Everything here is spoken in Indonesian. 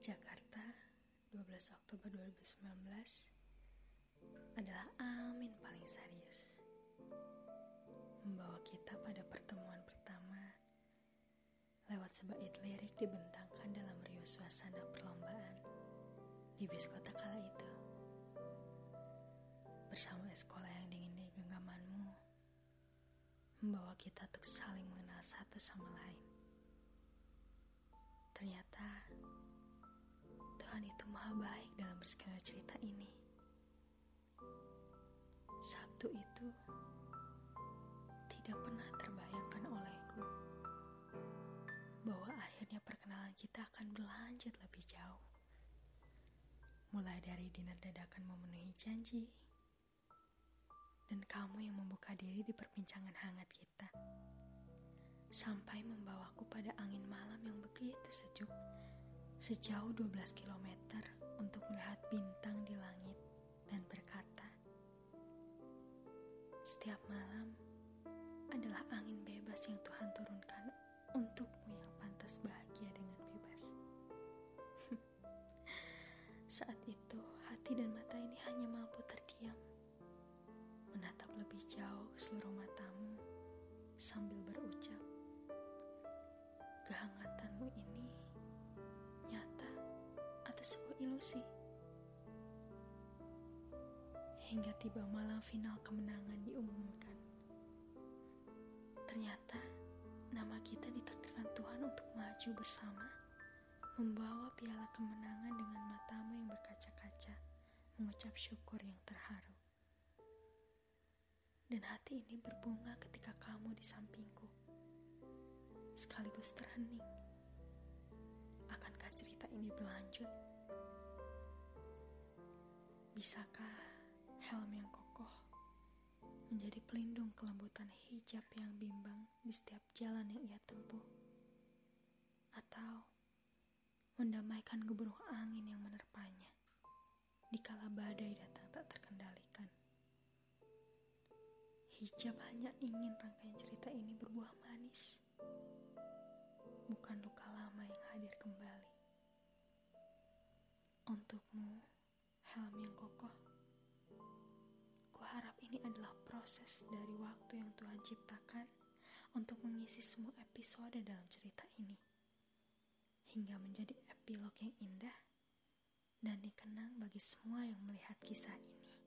Jakarta, 12 Oktober 2019 adalah amin paling serius. Membawa kita pada pertemuan pertama lewat sebaik lirik dibentangkan dalam riuh suasana perlombaan di bis kota kala itu. Bersama sekolah yang dingin di genggamanmu, membawa kita untuk saling mengenal satu sama lain. Ternyata maha baik dalam berskenario cerita ini. Sabtu itu tidak pernah terbayangkan olehku bahwa akhirnya perkenalan kita akan berlanjut lebih jauh. Mulai dari dinner dadakan memenuhi janji, dan kamu yang membuka diri di perbincangan hangat kita, sampai membawaku pada angin malam yang begitu sejuk sejauh 12 km untuk melihat bintang di langit dan berkata, setiap malam adalah angin bebas yang Tuhan turunkan untukmu yang pantas bahagia dengan bebas. Saat itu, hati dan mata ini hanya mampu terdiam, menatap lebih jauh ke seluruh matamu sambil berucap, kehangatanmu ini ilusi. Hingga tiba malam final kemenangan diumumkan. Ternyata nama kita ditakdirkan Tuhan untuk maju bersama, membawa piala kemenangan dengan matamu yang berkaca-kaca, mengucap syukur yang terharu. Dan hati ini berbunga ketika kamu di sampingku, sekaligus terhening. Akankah cerita ini berlanjut? Bisakah helm yang kokoh menjadi pelindung kelembutan hijab yang bimbang di setiap jalan yang ia tempuh? Atau mendamaikan gemuruh angin yang menerpanya dikala badai datang tak terkendalikan? Hijab hanya ingin rangkaian cerita ini berbuah manis, bukan luka lama yang hadir kembali. Untukmu, helm yang kokoh. Kuharap ini adalah proses dari waktu yang Tuhan ciptakan untuk mengisi semua episode dalam cerita ini. Hingga menjadi epilog yang indah dan dikenang bagi semua yang melihat kisah ini.